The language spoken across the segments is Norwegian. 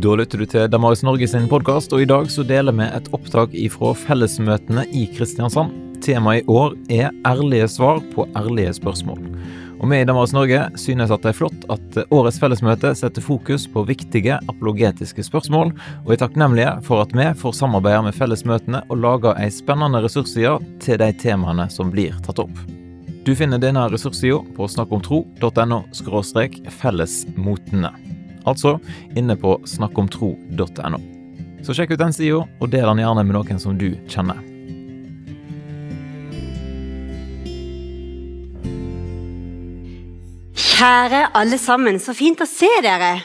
Da lytter du til Damaris Norge sin podkast, og i dag så deler vi et opptak ifra fellesmøtene i Kristiansand. Temaet i år er ærlige svar på ærlige spørsmål. Og vi i Damaris Norge synes at det er flott at årets fellesmøte setter fokus på viktige apologetiske spørsmål, og er takknemlige for at vi får samarbeide med fellesmøtene og lage ei spennende ressursside til de temaene som blir tatt opp. Du finner denne ressurssida på snakkomtro.no fellesmotene. Altså inne på snakkomtro.no. Så sjekk ut den sida, og del den gjerne med noen som du kjenner. Kjære alle sammen, så fint å se dere.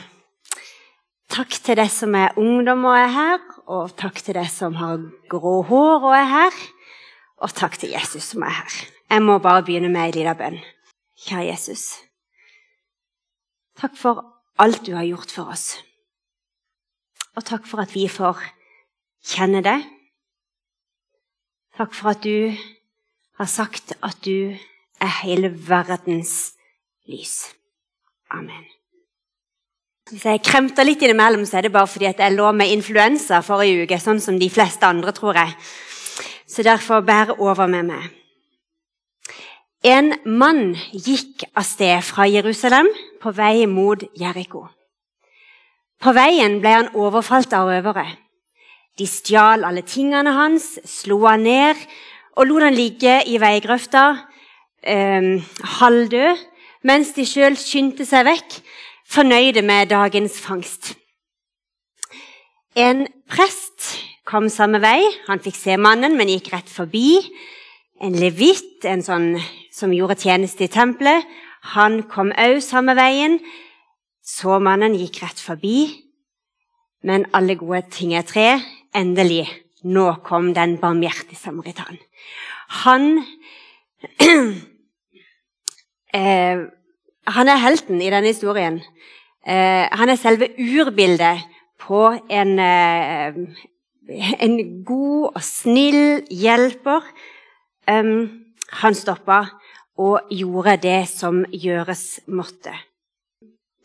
Takk til deg som er ungdom og er her, og takk til deg som har grå hår og er her. Og takk til Jesus som er her. Jeg må bare begynne med ei lita bønn. Kjære Jesus. Takk for alt du har gjort for oss. Og takk for at vi får kjenne deg. Takk for at du har sagt at du er hele verdens lys. Amen. Hvis jeg kremter litt innimellom, så er det bare fordi jeg lå med influensa forrige uke, sånn som de fleste andre, tror jeg. Så derfor bære over med meg. En mann gikk av sted fra Jerusalem på vei mot Jeriko. På veien ble han overfalt av røvere. De stjal alle tingene hans, slo han ned og lot han ligge i veigrøfta eh, halvdød, mens de sjøl skyndte seg vekk, fornøyde med dagens fangst. En prest kom samme vei. Han fikk se mannen, men gikk rett forbi. En levitt, en sånn som gjorde tjeneste i tempelet, han kom òg samme veien. Så mannen, gikk rett forbi. Men alle gode ting er tre. Endelig, nå kom den barmhjertige samaritan. Han eh, Han er helten i denne historien. Eh, han er selve urbildet på en, eh, en god og snill hjelper. Um, han stoppa og gjorde det som gjøres måtte.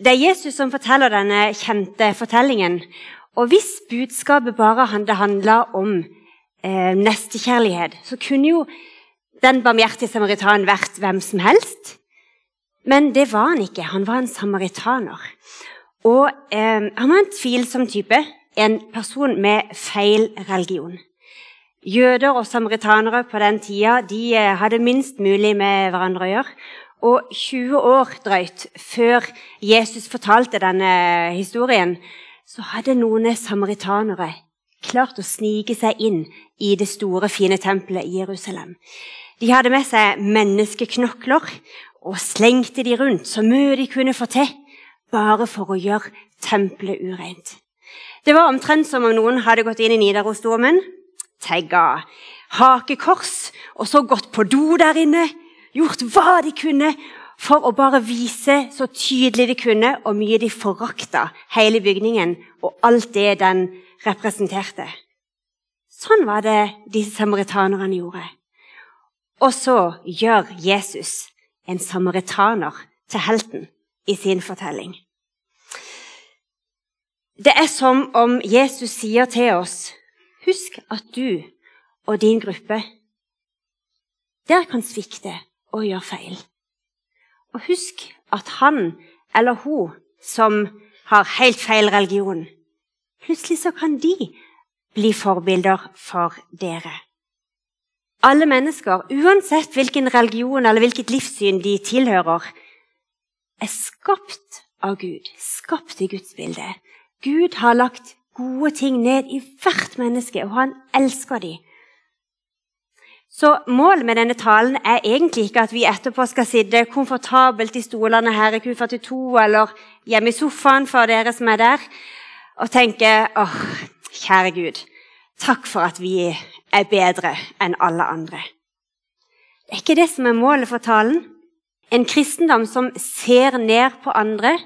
Det er Jesus som forteller denne kjente fortellingen. Og hvis budskapet bare handla om eh, nestekjærlighet, så kunne jo den barmhjertige samaritanen vært hvem som helst. Men det var han ikke. Han var en samaritaner. Og eh, han var en tvilsom type. En person med feil religion. Jøder og samaritanere på den tida de eh, hadde minst mulig med hverandre å gjøre. Og 20 år drøyt før Jesus fortalte denne historien, så hadde noen samaritanere klart å snike seg inn i det store, fine tempelet i Jerusalem. De hadde med seg menneskeknokler og slengte de rundt så mye de kunne få til, bare for å gjøre tempelet ureint. Det var omtrent som om noen hadde gått inn i Nidarosdomen, tagga hakekors og så gått på do der inne, gjort hva de kunne for å bare vise så tydelig de kunne hvor mye de forakta hele bygningen og alt det den representerte. Sånn var det disse samaritanerne gjorde. Og så gjør Jesus en samaritaner til helten i sin fortelling. Det er som om Jesus sier til oss Husk at du og din gruppe der kan svikte og gjøre feil. Og husk at han eller hun som har helt feil religion, plutselig så kan de bli forbilder for dere. Alle mennesker, uansett hvilken religion eller hvilket livssyn de tilhører, er skapt av Gud, skapt i Guds bilde. Gud har lagt gode ting ned i hvert menneske, og han elsker dem. Så Målet med denne talen er egentlig ikke at vi etterpå skal sitte komfortabelt i stolene her i Q42 eller hjemme i sofaen for dere som er der, og tenke åh, kjære Gud, takk for at vi er bedre enn alle andre. Det er ikke det som er målet for talen. En kristendom som ser ned på andre,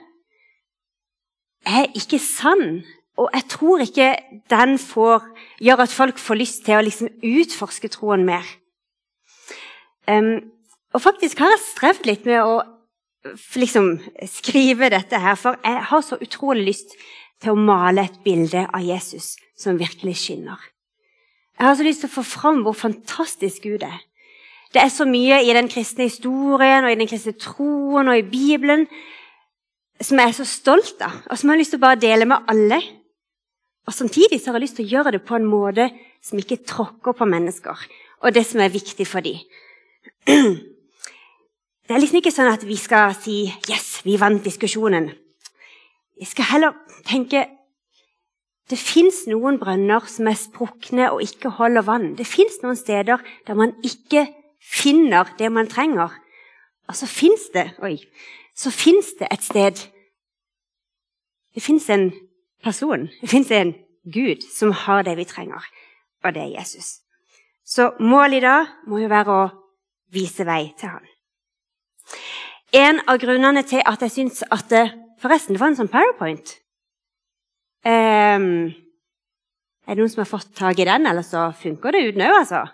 er ikke sann. Og jeg tror ikke den får, gjør at folk får lyst til å liksom utforske troen mer. Um, og faktisk har jeg strevd litt med å liksom skrive dette her, for jeg har så utrolig lyst til å male et bilde av Jesus som virkelig skinner. Jeg har så lyst til å få fram hvor fantastisk Gud er. Det er så mye i den kristne historien og i den kristne troen og i Bibelen som jeg er så stolt av, og som jeg har lyst til å bare dele med alle. Og Samtidig så har jeg lyst til å gjøre det på en måte som ikke tråkker på mennesker, og det som er viktig for dem. Det er liksom ikke sånn at vi skal si 'yes, vi vant diskusjonen'. Jeg skal heller tenke det fins noen brønner som er sprukne og ikke holder vann. Det fins noen steder der man ikke finner det man trenger. Og så fins det oi, så fins det et sted Det fins en person, det fins en Gud som har det vi trenger, og det er Jesus. Så målet i dag må jo være å vise vei til han. En av grunnene til at jeg syns at det, Forresten, det var en sånn powerpoint. Um, er det noen som har fått tak i den, eller så funker det uten òg, altså?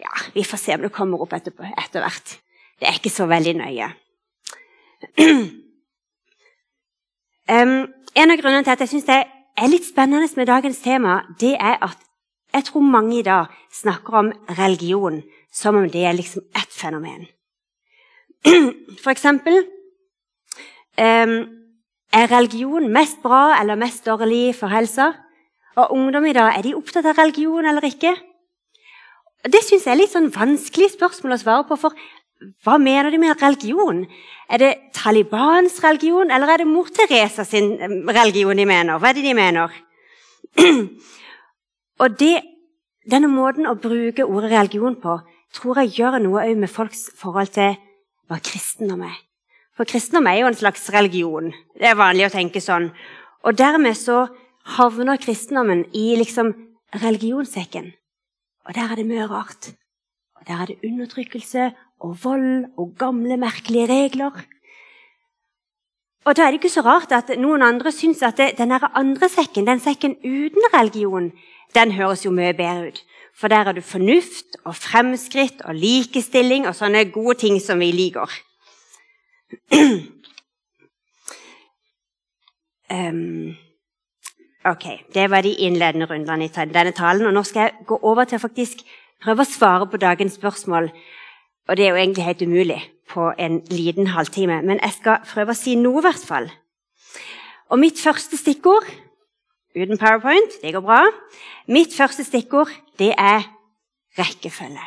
Ja, vi får se om det kommer opp etterpå, etter hvert. Det er ikke så veldig nøye. Um, en av grunnene til at jeg syns det er litt spennende med dagens tema, det er at jeg tror mange i dag snakker om religion som om det er liksom ett fenomen. For eksempel um, Er religion mest bra eller mest dårlig for helsa? Og ungdom i dag, er de opptatt av religion eller ikke? Det syns jeg er litt sånn vanskelig spørsmål å svare på. For hva mener de med religion? Er det Talibans religion, eller er det mor Teresa sin religion de mener? Hva er det de mener? Og det, denne måten å bruke ordet religion på tror jeg gjør noe med folks forhold til hva kristendom er. For kristendom er jo en slags religion. Det er vanlig å tenke sånn. Og dermed så havner kristendommen i liksom religionssekken. Og der er det mye rart. Og der er det undertrykkelse og vold og gamle, merkelige regler. Og da er det ikke så rart at noen andre syns at det, den andre sekken, den sekken uten religion, den høres jo mye bedre ut. For der er det fornuft og fremskritt og likestilling og sånne gode ting som vi liker. Um, ok, Det var de innledende rundene i denne talen. og Nå skal jeg gå over til å faktisk prøve å svare på dagens spørsmål. Og det er jo egentlig helt umulig på en liten halvtime, men jeg skal prøve å si noe, i hvert fall. Og mitt første stikkord uten powerpoint, det går bra. Mitt første stikkord det er rekkefølge.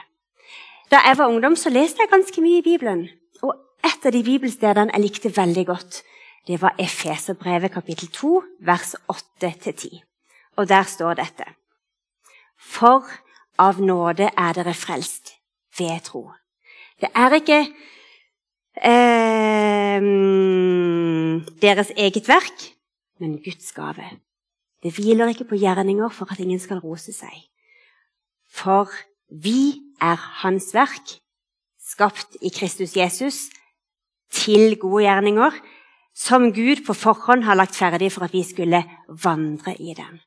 Da jeg var ungdom, så leste jeg ganske mye i Bibelen. Og et av de bibelstedene jeg likte veldig godt, det var Efeserbrevet kapittel 2, vers 8-10. Og der står dette. For av nåde er dere frelst ved tro. Det er ikke eh, deres eget verk, men Guds gave. Det hviler ikke på gjerninger for at ingen skal rose seg. For vi er Hans verk, skapt i Kristus Jesus, til gode gjerninger, som Gud på forhånd har lagt ferdig for at vi skulle vandre i dem.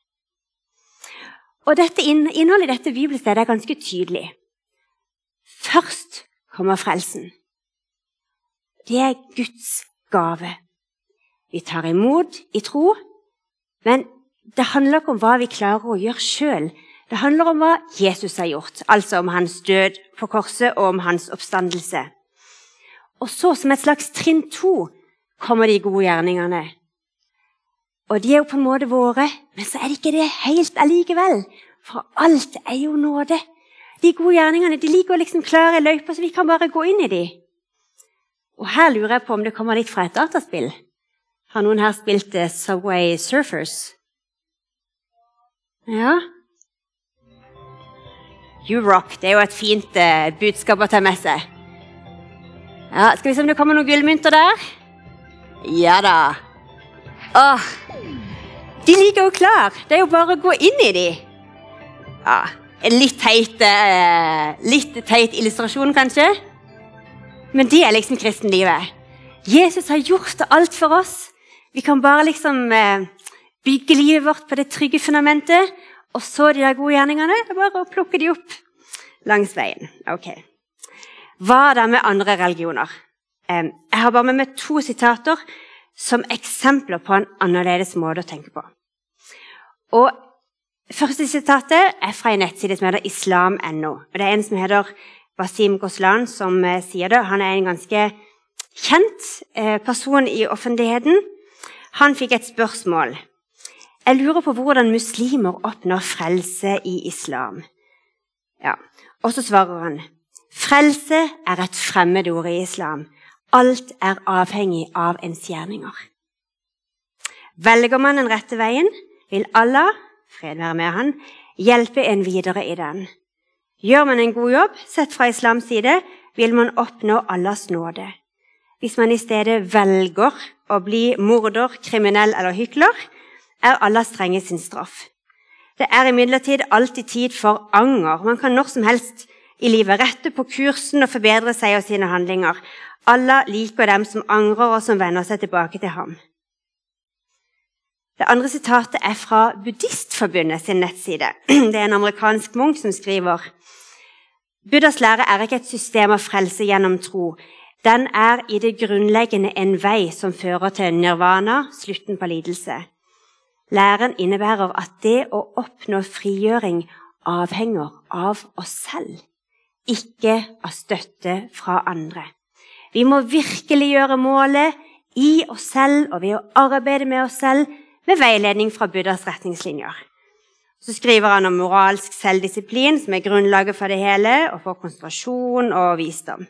Og dette Innholdet i dette bibelstedet er ganske tydelig. Først kommer frelsen. Det er Guds gave. Vi tar imot i tro, men det handler ikke om hva vi klarer å gjøre sjøl. Det handler om hva Jesus har gjort, altså om hans død på korset og om hans oppstandelse. Og så, som et slags trinn to, kommer de gode gjerningene. Og de er jo på en måte våre, men så er det ikke det helt allikevel. For alt er jo nåde. De gode gjerningene de ligger liksom klare i løyper, så vi kan bare gå inn i de. Og her lurer jeg på om det kommer litt fra et dataspill. Har noen her spilt uh, Subway Surfers? Ja. You rock. Det er jo et fint uh, budskap å ta med seg. Ja, Skal vi se om det kommer noen gullmynter der? Ja da. Åh, De ligger jo klar. Det er jo bare å gå inn i de. Ja, litt teit, uh, litt teit illustrasjon, kanskje. Men det er liksom kristenlivet. Jesus har gjort alt for oss. Vi kan bare liksom uh, bygge livet vårt på det trygge fundamentet. Og så de der gode gjerningene. Er bare å plukke de opp langs veien. Ok. Hva da med andre religioner? Jeg har bare med meg to sitater som eksempler på en annerledes måte å tenke på. Og Første sitatet er fra en nettside som heter islam.no. Det er en som heter Wasim Goslan som eh, sier det. Han er en ganske kjent eh, person i offentligheten. Han fikk et spørsmål. Jeg lurer på hvordan muslimer oppnår frelse i islam. Ja, Og så svarer han frelse er et fremmedord i islam. Alt er avhengig av ens gjerninger. Velger man den rette veien, vil Allah, fred være med han, hjelpe en videre i den. Gjør man en god jobb, sett fra islams side, vil man oppnå Allahs nåde. Hvis man i stedet velger å bli morder, kriminell eller hykler, er Allah strenge sin straff. Det er imidlertid alltid tid for anger. Man kan når som helst i livet rette på kursen og forbedre seg og sine handlinger. Allah liker dem som angrer og som vender seg tilbake til ham. Det andre sitatet er fra Buddhistforbundet sin nettside. Det er en amerikansk munk som skriver Buddhas lære er ikke et system av frelse gjennom tro. Den er i det grunnleggende en vei som fører til nirvana, slutten på lidelse. Læren innebærer at det å oppnå frigjøring avhenger av oss selv, ikke av støtte fra andre. Vi må virkeliggjøre målet i oss selv og ved å arbeide med oss selv med veiledning fra Buddhas retningslinjer. Så skriver han om moralsk selvdisiplin, som er grunnlaget for det hele, og for konsentrasjon og visdom.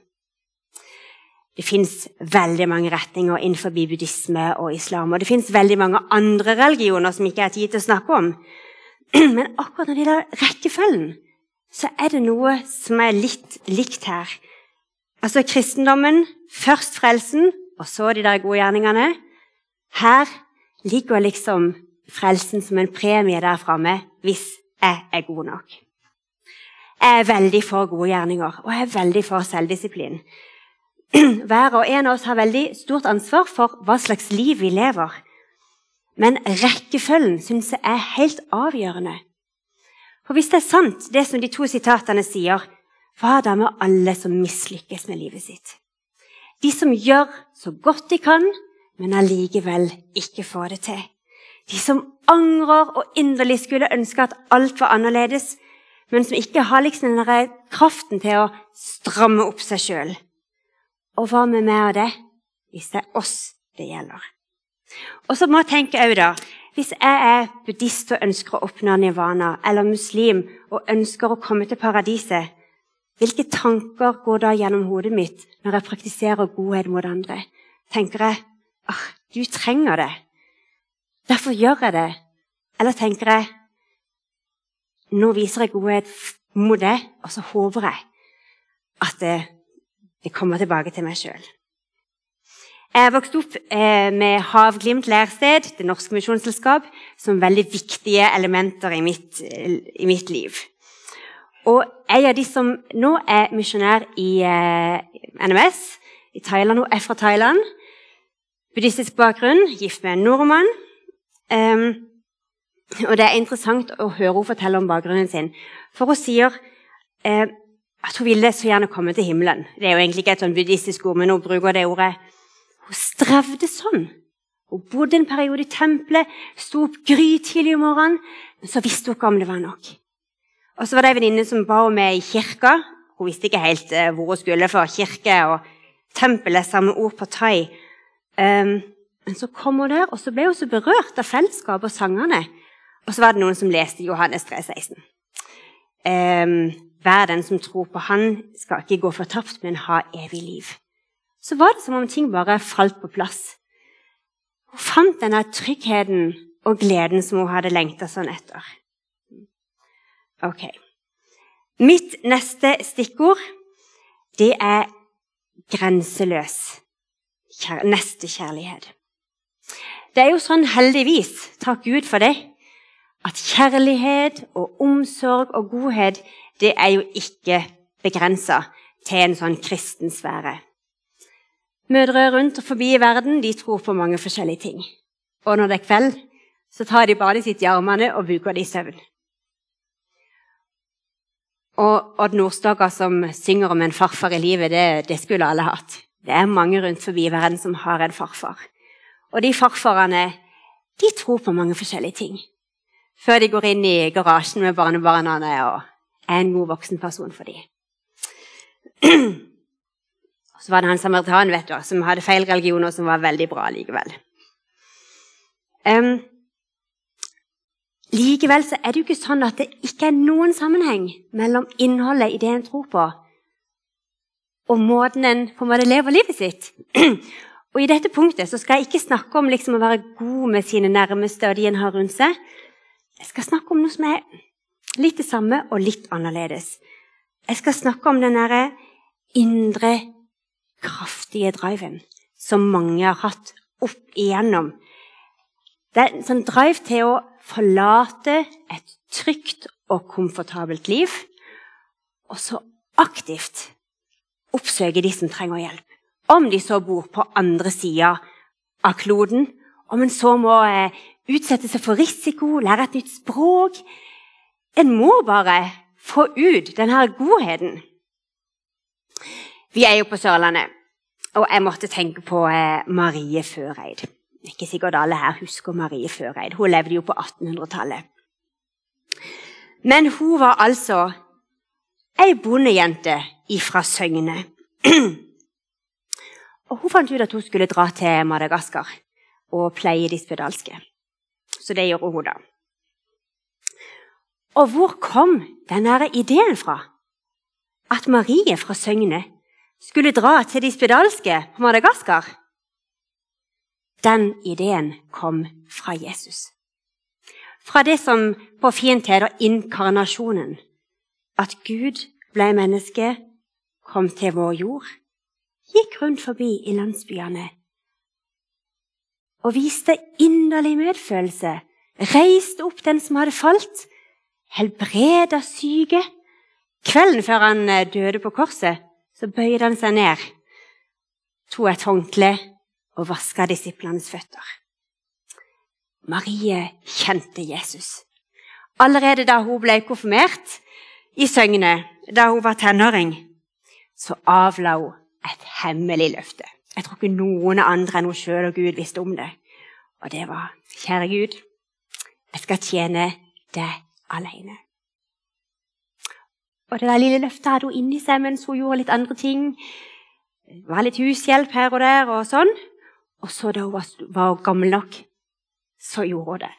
Det fins veldig mange retninger innenfor buddhisme og islam. Og det fins veldig mange andre religioner som ikke er tid til å snakke om. Men akkurat når det gjelder rekkefølgen, så er det noe som er litt likt her. Altså kristendommen, først frelsen, og så de der gode gjerningene. Her ligger liksom frelsen som en premie der framme hvis jeg er god nok. Jeg er veldig for gode gjerninger, og jeg er veldig for selvdisiplin. Hver og en av oss har veldig stort ansvar for hva slags liv vi lever. Men rekkefølgen syns jeg er helt avgjørende. For hvis det er sant, det som de to sitatene sier, hva da med alle som mislykkes med livet sitt? De som gjør så godt de kan, men allikevel ikke får det til. De som angrer og inderlig skulle ønske at alt var annerledes, men som ikke har liksom den kraften til å stramme opp seg sjøl. Og hva med meg og det, hvis det er oss det gjelder? Og så må jeg tenke òg, da Hvis jeg er buddhist og ønsker å oppnå nirvana, eller muslim og ønsker å komme til paradiset, hvilke tanker går da gjennom hodet mitt når jeg praktiserer godhet mot andre? Tenker jeg ah, du trenger det. Derfor gjør jeg det. Eller tenker jeg nå viser jeg godhet mot det, og så håper jeg at det, det kommer tilbake til meg sjøl. Jeg er vokst opp eh, med Havglimt lærsted, Det norske misjonsselskap, som veldig viktige elementer i mitt, i mitt, liv. Og jeg av de som nå er misjonær i eh, NMS i Thailand, og er fra Thailand, buddhistisk bakgrunn, gift med en nordmann. Um, og det er interessant å høre henne fortelle om bakgrunnen sin. For hun sier eh, at hun ville så gjerne komme til himmelen. Det er jo egentlig ikke et sånn buddhistisk ord, men hun bruker det ordet. Hun strevde sånn. Hun bodde en periode i tempelet, sto opp grytidlig om morgenen, men så visste hun ikke om det var nok. Og så var det ei venninne som ba henne med i kirka. Hun visste ikke helt eh, hvor hun skulle, for kirke og tempel er samme ord på thai. Men så kom hun der, og så ble hun så berørt av fellesskapet og sangene. Og så var det noen som leste Johannes 3, 16. Um, Hver den som tror på Han, skal ikke gå fortapt, men ha evig liv. Så var det som om ting bare falt på plass. Hun fant denne tryggheten og gleden som hun hadde lengta sånn etter. Ok. Mitt neste stikkord, det er grenseløs kjær nestekjærlighet. Det er jo sånn, heldigvis, takk Gud for det, at kjærlighet og omsorg og godhet det er jo ikke begrensa til en sånn kristen sfære. Mødre rundt og forbi i verden de tror på mange forskjellige ting. Og når det er kveld, så tar de badet sitt i armene og buker det i søvn. Og Odd Nordstoga som synger om en farfar i livet, det, det skulle alle hatt. Det er mange rundt forbi verden som har en farfar. Og de farfarene de tror på mange forskjellige ting. Før de går inn i garasjen med barnebarna og er en god voksen person for dem. Så var det han samaritanen vet du, som hadde feil religion, og som var veldig bra likevel. Um, likevel så er det jo ikke sånn at det ikke er noen sammenheng mellom innholdet i det en tror på, og måten en på en måte lever livet sitt. og I dette punktet så skal jeg ikke snakke om liksom å være god med sine nærmeste og de en har rundt seg. Jeg skal snakke om noe som er litt det samme og litt annerledes. Jeg skal snakke om den indre kraftige driven som mange har hatt opp igjennom. Det er en sånn drive til å forlate et trygt og komfortabelt liv, og så aktivt oppsøke de som trenger hjelp. Om de så bor på andre sida av kloden, om en så må eh, utsette seg for risiko, lære et nytt språk En må bare få ut denne godheten. Vi er jo på Sørlandet, og jeg måtte tenke på eh, Marie Føreid. Ikke sikkert alle her husker Marie Føreid. Hun levde jo på 1800-tallet. Men hun var altså ei bondejente ifra Søgne. og hun fant ut at hun skulle dra til Madagaskar og pleie de spedalske. Så det gjorde hun da. Og hvor kom denne ideen fra? At Marie fra Søgne skulle dra til de spedalske på Madagaskar? Den ideen kom fra Jesus. Fra det som på fint heter inkarnasjonen. At Gud ble menneske, kom til vår jord, gikk rundt forbi i landsbyene og viste inderlig medfølelse, reiste opp den som hadde falt, helbreda syke. Kvelden før han eh, døde på korset, så bøyde han seg ned, tok et håndkle og vaska disiplenes føtter. Marie kjente Jesus. Allerede da hun ble konfirmert i Søgne, da hun var tenåring, så avla hun et hemmelig løfte. Jeg tror ikke noen andre enn hun sjøl og Gud visste om det. Og det var Kjære Gud, jeg skal tjene deg alene. Og det der lille løftet hadde hun inni seg mens hun gjorde litt andre ting. Det var litt hushjelp her og der og sånn. Og så da hun var, var gammel nok, så gjorde hun det.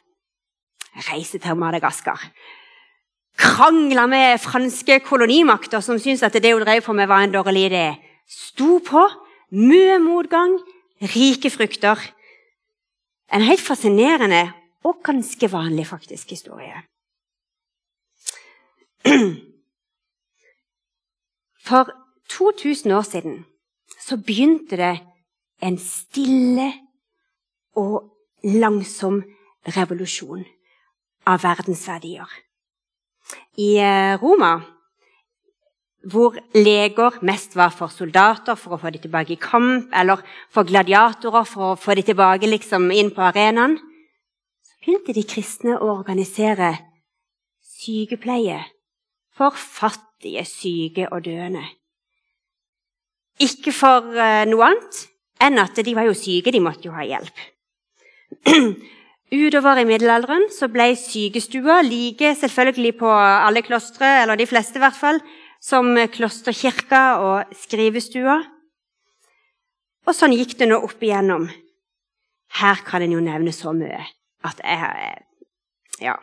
Reise til Madagaskar. Krangla med franske kolonimakter som syntes at det hun drev på med, var en dårlig idé. Sto på. Mye motgang. Rike frukter. En helt fascinerende og ganske vanlig faktisk historie. For 2000 år siden så begynte det en stille og langsom revolusjon av verdensverdier. I eh, Roma, hvor leger mest var for soldater for å få dem tilbake i kamp, eller for gladiatorer for å få dem tilbake liksom, inn på arenaen, så begynte de kristne å organisere sykepleie for fattige syke og døende. Ikke for uh, noe annet enn at de var jo syke, de måtte jo ha hjelp. Utover i middelalderen så ble sykestua like selvfølgelig på alle klostre, eller de fleste i hvert fall, som klosterkirka og skrivestua. Og sånn gikk det nå opp igjennom. Her kan en jo nevne så mye at jeg Ja.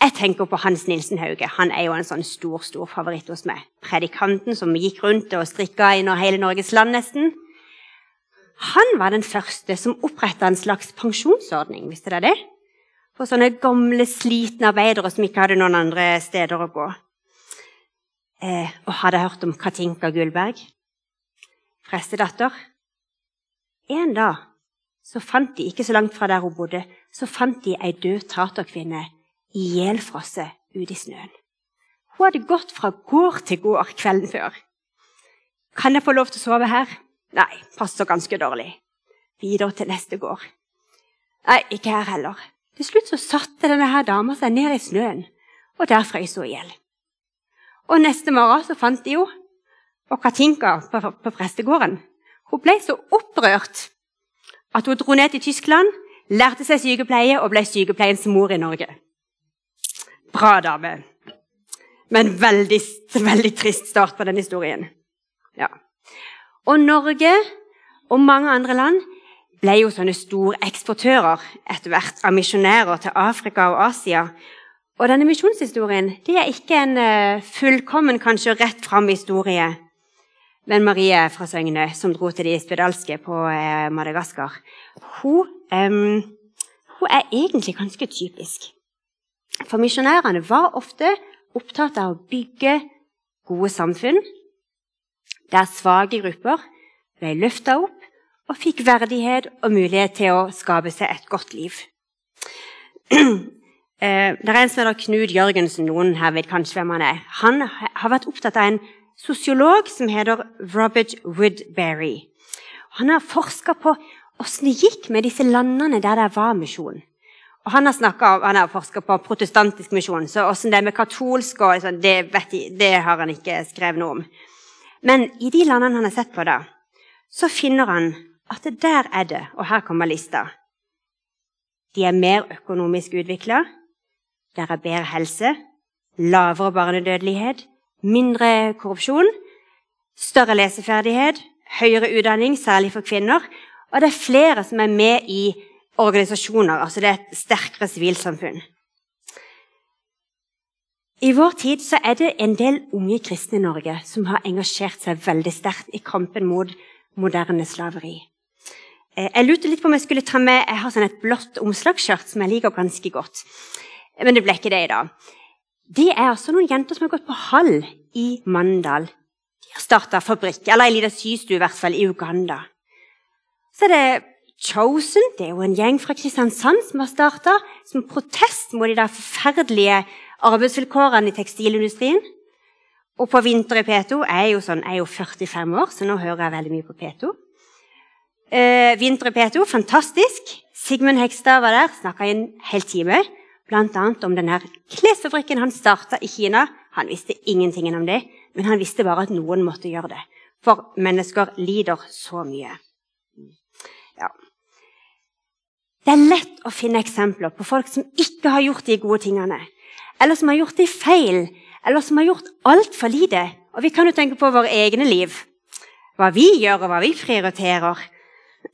Jeg tenker på Hans Nilsen Hauge. Han er jo en sånn stor stor favoritt hos meg. Predikanten som gikk rundt og strikka i hele Norges land, nesten. Han var den første som oppretta en slags pensjonsordning. Visste dere det? For sånne gamle, slitne arbeidere som ikke hadde noen andre steder å gå. Eh, og hadde hørt om Katinka Gullberg, prestedatter. En dag så fant de, ikke så langt fra der hun bodde, så fant de ei død taterkvinne ihjelfrosset ute i snøen. Hun hadde gått fra gård til gård kvelden før. Kan jeg få lov til å sove her? Nei, passer ganske dårlig. Videre til neste gård. Nei, ikke her heller. Til slutt så satte denne her dama seg ned i snøen, og der frøs hun i hjel. Og neste morgen så fant de henne, og Katinka på, på prestegården. Hun ble så opprørt at hun dro ned til Tyskland, lærte seg sykepleie og ble sykepleiens mor i Norge. Bra dame. Men veldig, veldig trist start på den historien. Ja. Og Norge og mange andre land ble jo sånne storeksportører etter hvert av misjonærer til Afrika og Asia. Og denne misjonshistorien det er ikke en uh, fullkommen, kanskje rett fram historie. Men Marie fra Søgne, som dro til de spedalske på uh, Madagaskar, hun, um, hun er egentlig ganske typisk. For misjonærene var ofte opptatt av å bygge gode samfunn der svake grupper ble løfta opp og fikk verdighet og mulighet til å skape seg et godt liv. Eh, det er en som heter Knut Jørgensen. Noen her vet kanskje hvem han er. Han har vært opptatt av en sosiolog som heter Robert Woodberry. Han har forska på åssen det gikk med disse landene der det var misjon. Og han har, han har forska på protestantisk misjon, så åssen det er med katolsk og sånn, det, det, har han ikke skrevet noe om. Men i de landene han har sett på, da, så finner han at det der er det, og her kommer lista. De er mer økonomisk utvikla, der er bedre helse, lavere barnedødelighet, mindre korrupsjon, større leseferdighet, høyere utdanning, særlig for kvinner, og det er flere som er med i organisasjoner. Altså det er et sterkere sivilsamfunn. I vår tid er det en del unge kristne i Norge som har engasjert seg veldig sterkt i kampen mot moderne slaveri. Eh, jeg lurte litt på om jeg skulle ta med Jeg har sånn et blått omslagsskjørt som jeg liker ganske godt. Men det ble ikke det i dag. Det er altså noen jenter som har gått på hall i Mandal. De har starta fabrikk, eller ei lita systue i hvert fall, i Uganda. Så er det Chosen, det er jo en gjeng fra Kristiansand som har starta som protest mot de der forferdelige arbeidsvilkårene i tekstilindustrien. Og på Vinter i P2 er jeg jo sånn, jeg er jo 45 år, så nå hører jeg veldig mye på P2. Eh, Vinter i P2, fantastisk. Sigmund Hegstad var der, snakka i en hel time. Bl.a. om denne klesfabrikken han starta i Kina. Han visste ingenting om det, men han visste bare at noen måtte gjøre det. For mennesker lider så mye. Ja. Det er lett å finne eksempler på folk som ikke har gjort de gode tingene. Eller som har gjort de feil, eller som har gjort altfor lite. Og vi kan jo tenke på våre egne liv. Hva vi gjør, og hva vi prioriterer.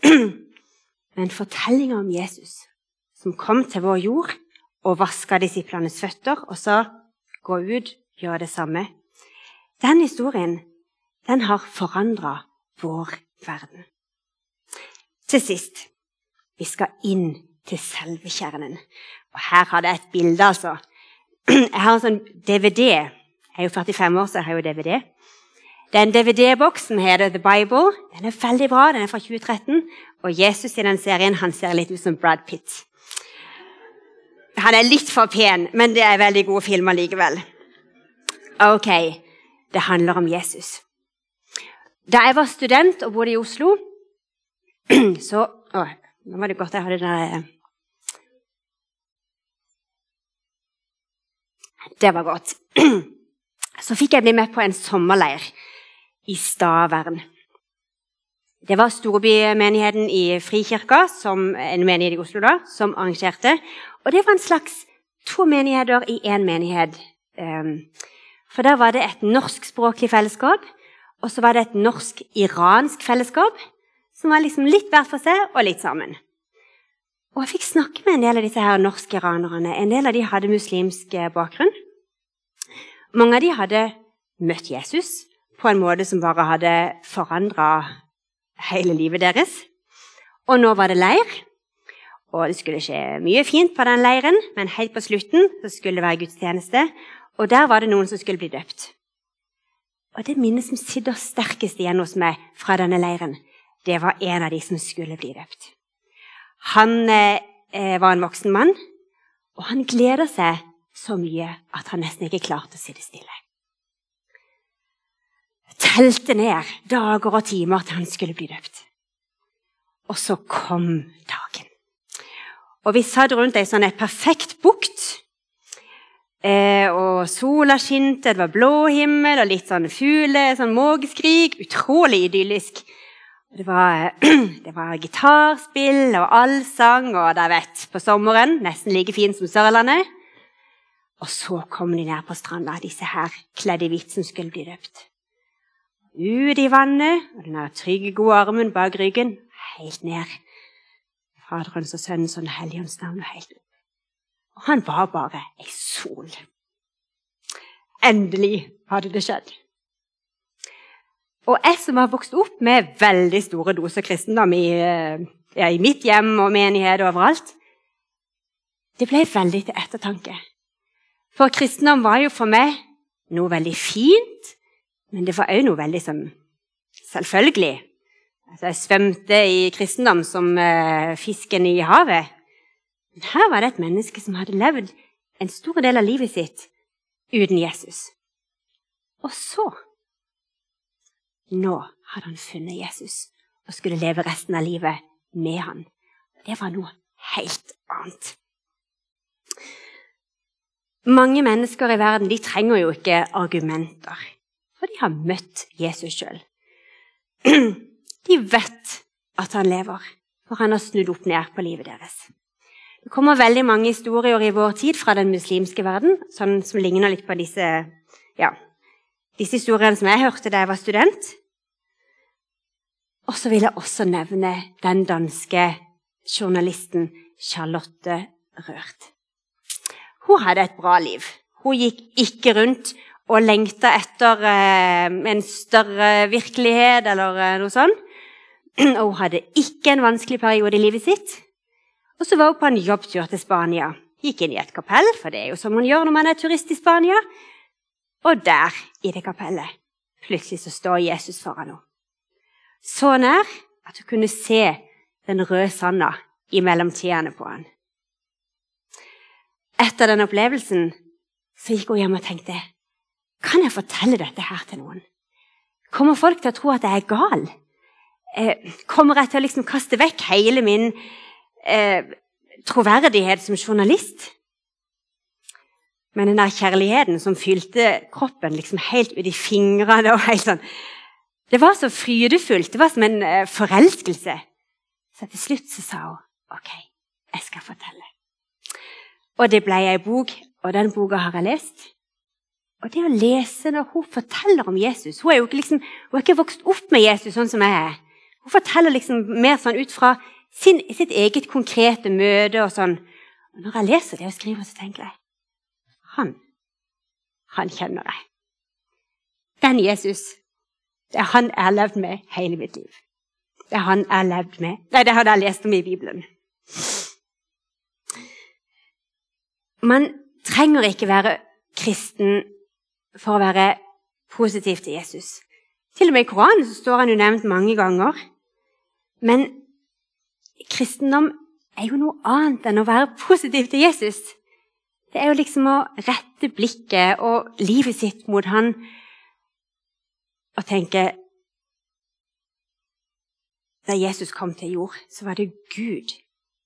Men fortellinga om Jesus, som kom til vår jord og vaska disiplenes føtter og sa 'gå ut, gjør det samme', den historien den har forandra vår verden. Til sist vi skal inn til selve kjernen. Og her har jeg et bilde, altså. Jeg har en sånn DVD. Jeg er jo 45 år, så jeg har jo DVD. Det er en DVD-boks som heter The Bible. Den er veldig bra, den er fra 2013. Og Jesus i den serien han ser litt ut som Brad Pitt. Han er litt for pen, men det er veldig gode filmer likevel. Ok, det handler om Jesus. Da jeg var student og bodde i Oslo, så å, Nå var det godt jeg hadde den Det var godt. Så fikk jeg bli med på en sommerleir i Stavern. Det var storbymenigheten i Frikirka, som en menighet i Oslo, da, som arrangerte. Og det var en slags to menigheter i én menighet. Ehm, for der var det et norskspråklig fellesskap, og så var det et norsk-iransk fellesskap, som var liksom litt hver for seg og litt sammen. Og jeg fikk snakke med en del av disse her norske iranerne. En del av de hadde muslimsk bakgrunn. Mange av de hadde møtt Jesus, på en måte som bare hadde forandra hele livet deres. Og nå var det leir. Og det skulle skje mye fint på den leiren, men helt på slutten så skulle det være gudstjeneste. Og der var det noen som skulle bli døpt. Og det minnet som sitter sterkest igjen hos meg fra denne leiren, det var en av de som skulle bli døpt. Han eh, var en voksen mann, og han gleder seg så mye at han nesten ikke klarte å sitte stille telte ned dager og timer til han skulle bli døpt. Og så kom dagen. Og vi satt rundt ei sånn perfekt bukt. Eh, og sola skinte, det var blå himmel og litt sånn fugler, sånn mågeskrik. Utrolig idyllisk. Det var, det var gitarspill og allsang og dere vet, på sommeren. Nesten like fint som Sørlandet. Og så kom de ned på stranda, disse her kledd i hvitt som skulle bli døpt. Ut i vannet, og den trygge, gode armen bak ryggen, helt ned. Faderens og Sønnens og Den hellige navn og helt opp. Og han var bare ei sol. Endelig hadde det skjedd. Og jeg som har vokst opp med veldig store doser kristendom i, eh, ja, i mitt hjem og menighet og overalt, det ble veldig til ettertanke. For kristendom var jo for meg noe veldig fint, men det var òg noe veldig som selvfølgelig. Altså, jeg svømte i kristendom som uh, fisken i havet. Men her var det et menneske som hadde levd en stor del av livet sitt uten Jesus. Og så Nå hadde han funnet Jesus og skulle leve resten av livet med han. Det var noe helt annet. Mange mennesker i verden de trenger jo ikke argumenter, for de har møtt Jesus sjøl. De vet at han lever, for han har snudd opp ned på livet deres. Det kommer veldig mange historier i vår tid fra den muslimske verden sånn som ligner litt på disse, ja, disse historiene som jeg hørte da jeg var student. Og så vil jeg også nevne den danske journalisten Charlotte Rørt. Hun hadde et bra liv. Hun gikk ikke rundt og lengta etter eh, en større virkelighet eller eh, noe sånt. Og hun hadde ikke en vanskelig periode i livet sitt. Og så var hun på en jobbtur til Spania. Gikk inn i et kapell, for det er jo som man gjør når man er turist i Spania. Og der, i det kapellet, plutselig så står Jesus foran henne. Så nær at hun kunne se den røde sanda i mellomtidene på han. Etter den opplevelsen så gikk hun hjem og tenkte Kan jeg fortelle dette her til noen? Kommer folk til å tro at jeg er gal? Eh, kommer jeg til å liksom kaste vekk hele min eh, troverdighet som journalist. Men den der kjærligheten som fylte kroppen liksom helt ut i fingrene og helt sånn, Det var så frydefullt. Det var som en uh, forelskelse. Så til slutt så sa hun OK, jeg skal fortelle. Og det ble ei bok, og den boka har jeg lest. Og det å lese når hun forteller om Jesus Hun er jo ikke, liksom, hun er ikke vokst opp med Jesus sånn som jeg er. Hun forteller liksom mer sånn ut fra sin, sitt eget konkrete møte og sånn. Og når jeg leser det og skriver, så tenker jeg han, han kjenner jeg. Den Jesus, det er han jeg har levd med hele mitt liv. Det er han jeg har levd med. Nei, det hadde jeg lest om i Bibelen. Man trenger ikke være kristen for å være positiv til Jesus. Til og med i Koranen står han jo nevnt mange ganger. Men kristendom er jo noe annet enn å være positiv til Jesus. Det er jo liksom å rette blikket og livet sitt mot han og tenke Da Jesus kom til jord, så var det Gud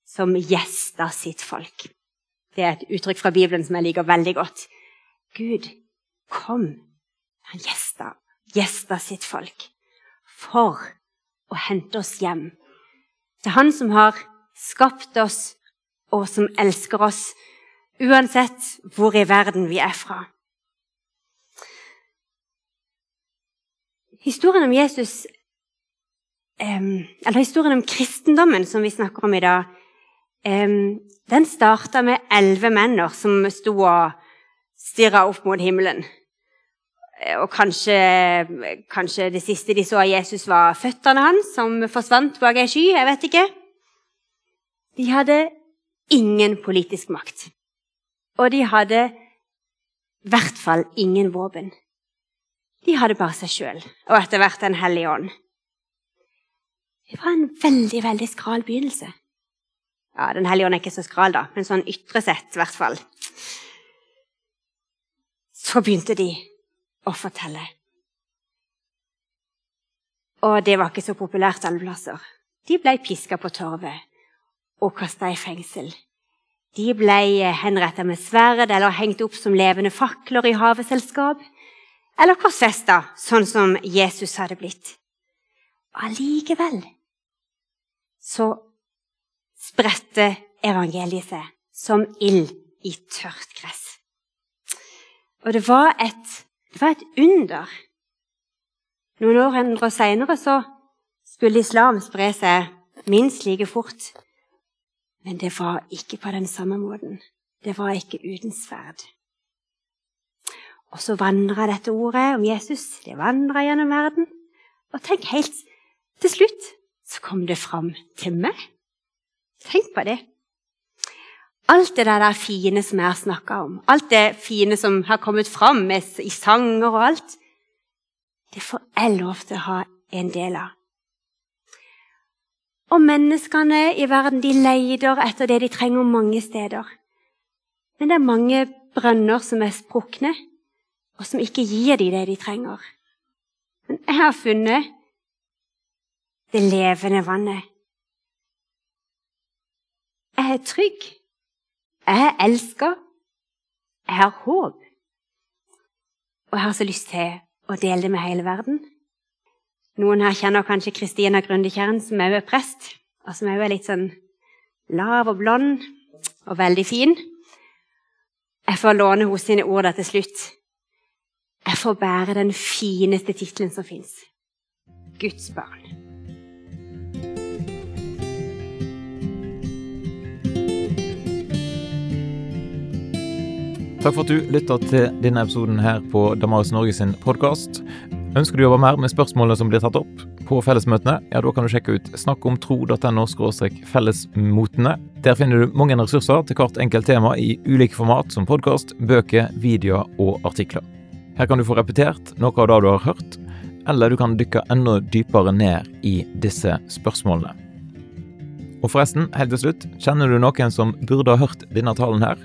som gjesta sitt folk. Det er et uttrykk fra Bibelen som jeg liker veldig godt. Gud kom. Han gjesta, gjesta sitt folk for å hente oss hjem det er han som har skapt oss, og som elsker oss, uansett hvor i verden vi er fra. Historien om Jesus, eller historien om kristendommen som vi snakker om i dag, den starta med elleve menn som sto og stirra opp mot himmelen. Og kanskje, kanskje, det siste de så av Jesus, var føttene hans, som forsvant bak ei sky. Jeg vet ikke. De hadde ingen politisk makt. Og de hadde i hvert fall ingen våpen. De hadde bare seg sjøl, og etter hvert Den hellige ånd. Det var en veldig, veldig skral begynnelse. Ja, Den hellige ånd er ikke så skral, da, men sånn ytre sett, i hvert fall. Så begynte de å fortelle. Og det var ikke så populært alle plasser. De ble piska på torvet og kasta i fengsel. De ble henretta med sverd eller hengt opp som levende fakler i haveselskap. Eller korsfesta, sånn som Jesus hadde blitt. allikevel så spredte evangeliet seg som ild i tørt gress. Og det var et, det var et under. Noen år hundre seinere så skulle islam spre seg minst like fort. Men det var ikke på den samme måten. Det var ikke uten sverd. Og så vandra dette ordet om Jesus det vandra gjennom verden. Og tenk helt til slutt så kom det fram til meg. Tenk på det. Alt det der fine som jeg har snakka om, alt det fine som har kommet fram i sanger og alt, det får jeg lov til å ha en del av. Og menneskene i verden de leter etter det de trenger mange steder. Men det er mange brønner som er sprukne, og som ikke gir dem det de trenger. Men jeg har funnet det levende vannet. Jeg er trygg. Jeg er elska. Jeg har håp. Og jeg har så lyst til å dele det med hele verden. Noen her kjenner kanskje Kristina Grundekjern, som òg er prest, og som òg er litt sånn lav og blond og veldig fin. Jeg får låne hos sine ord der til slutt. Jeg får bære den fineste tittelen som fins Guds barn. Takk for at du lytta til denne episoden her på Damaris Norge sin podkast. Ønsker du å jobbe mer med spørsmålene som blir tatt opp på fellesmøtene, ja, da kan du sjekke ut snakkomtro.no fellesmotene. Der finner du mange ressurser til hvert enkelt tema i ulike format, som podkast, bøker, videoer og artikler. Her kan du få repetert noe av det du har hørt, eller du kan dykke enda dypere ned i disse spørsmålene. Og forresten, helt til slutt, kjenner du noen som burde ha hørt denne talen her?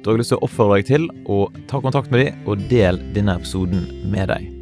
Da har jeg lyst til å oppfordre deg til å ta kontakt med dem og del denne episoden med deg.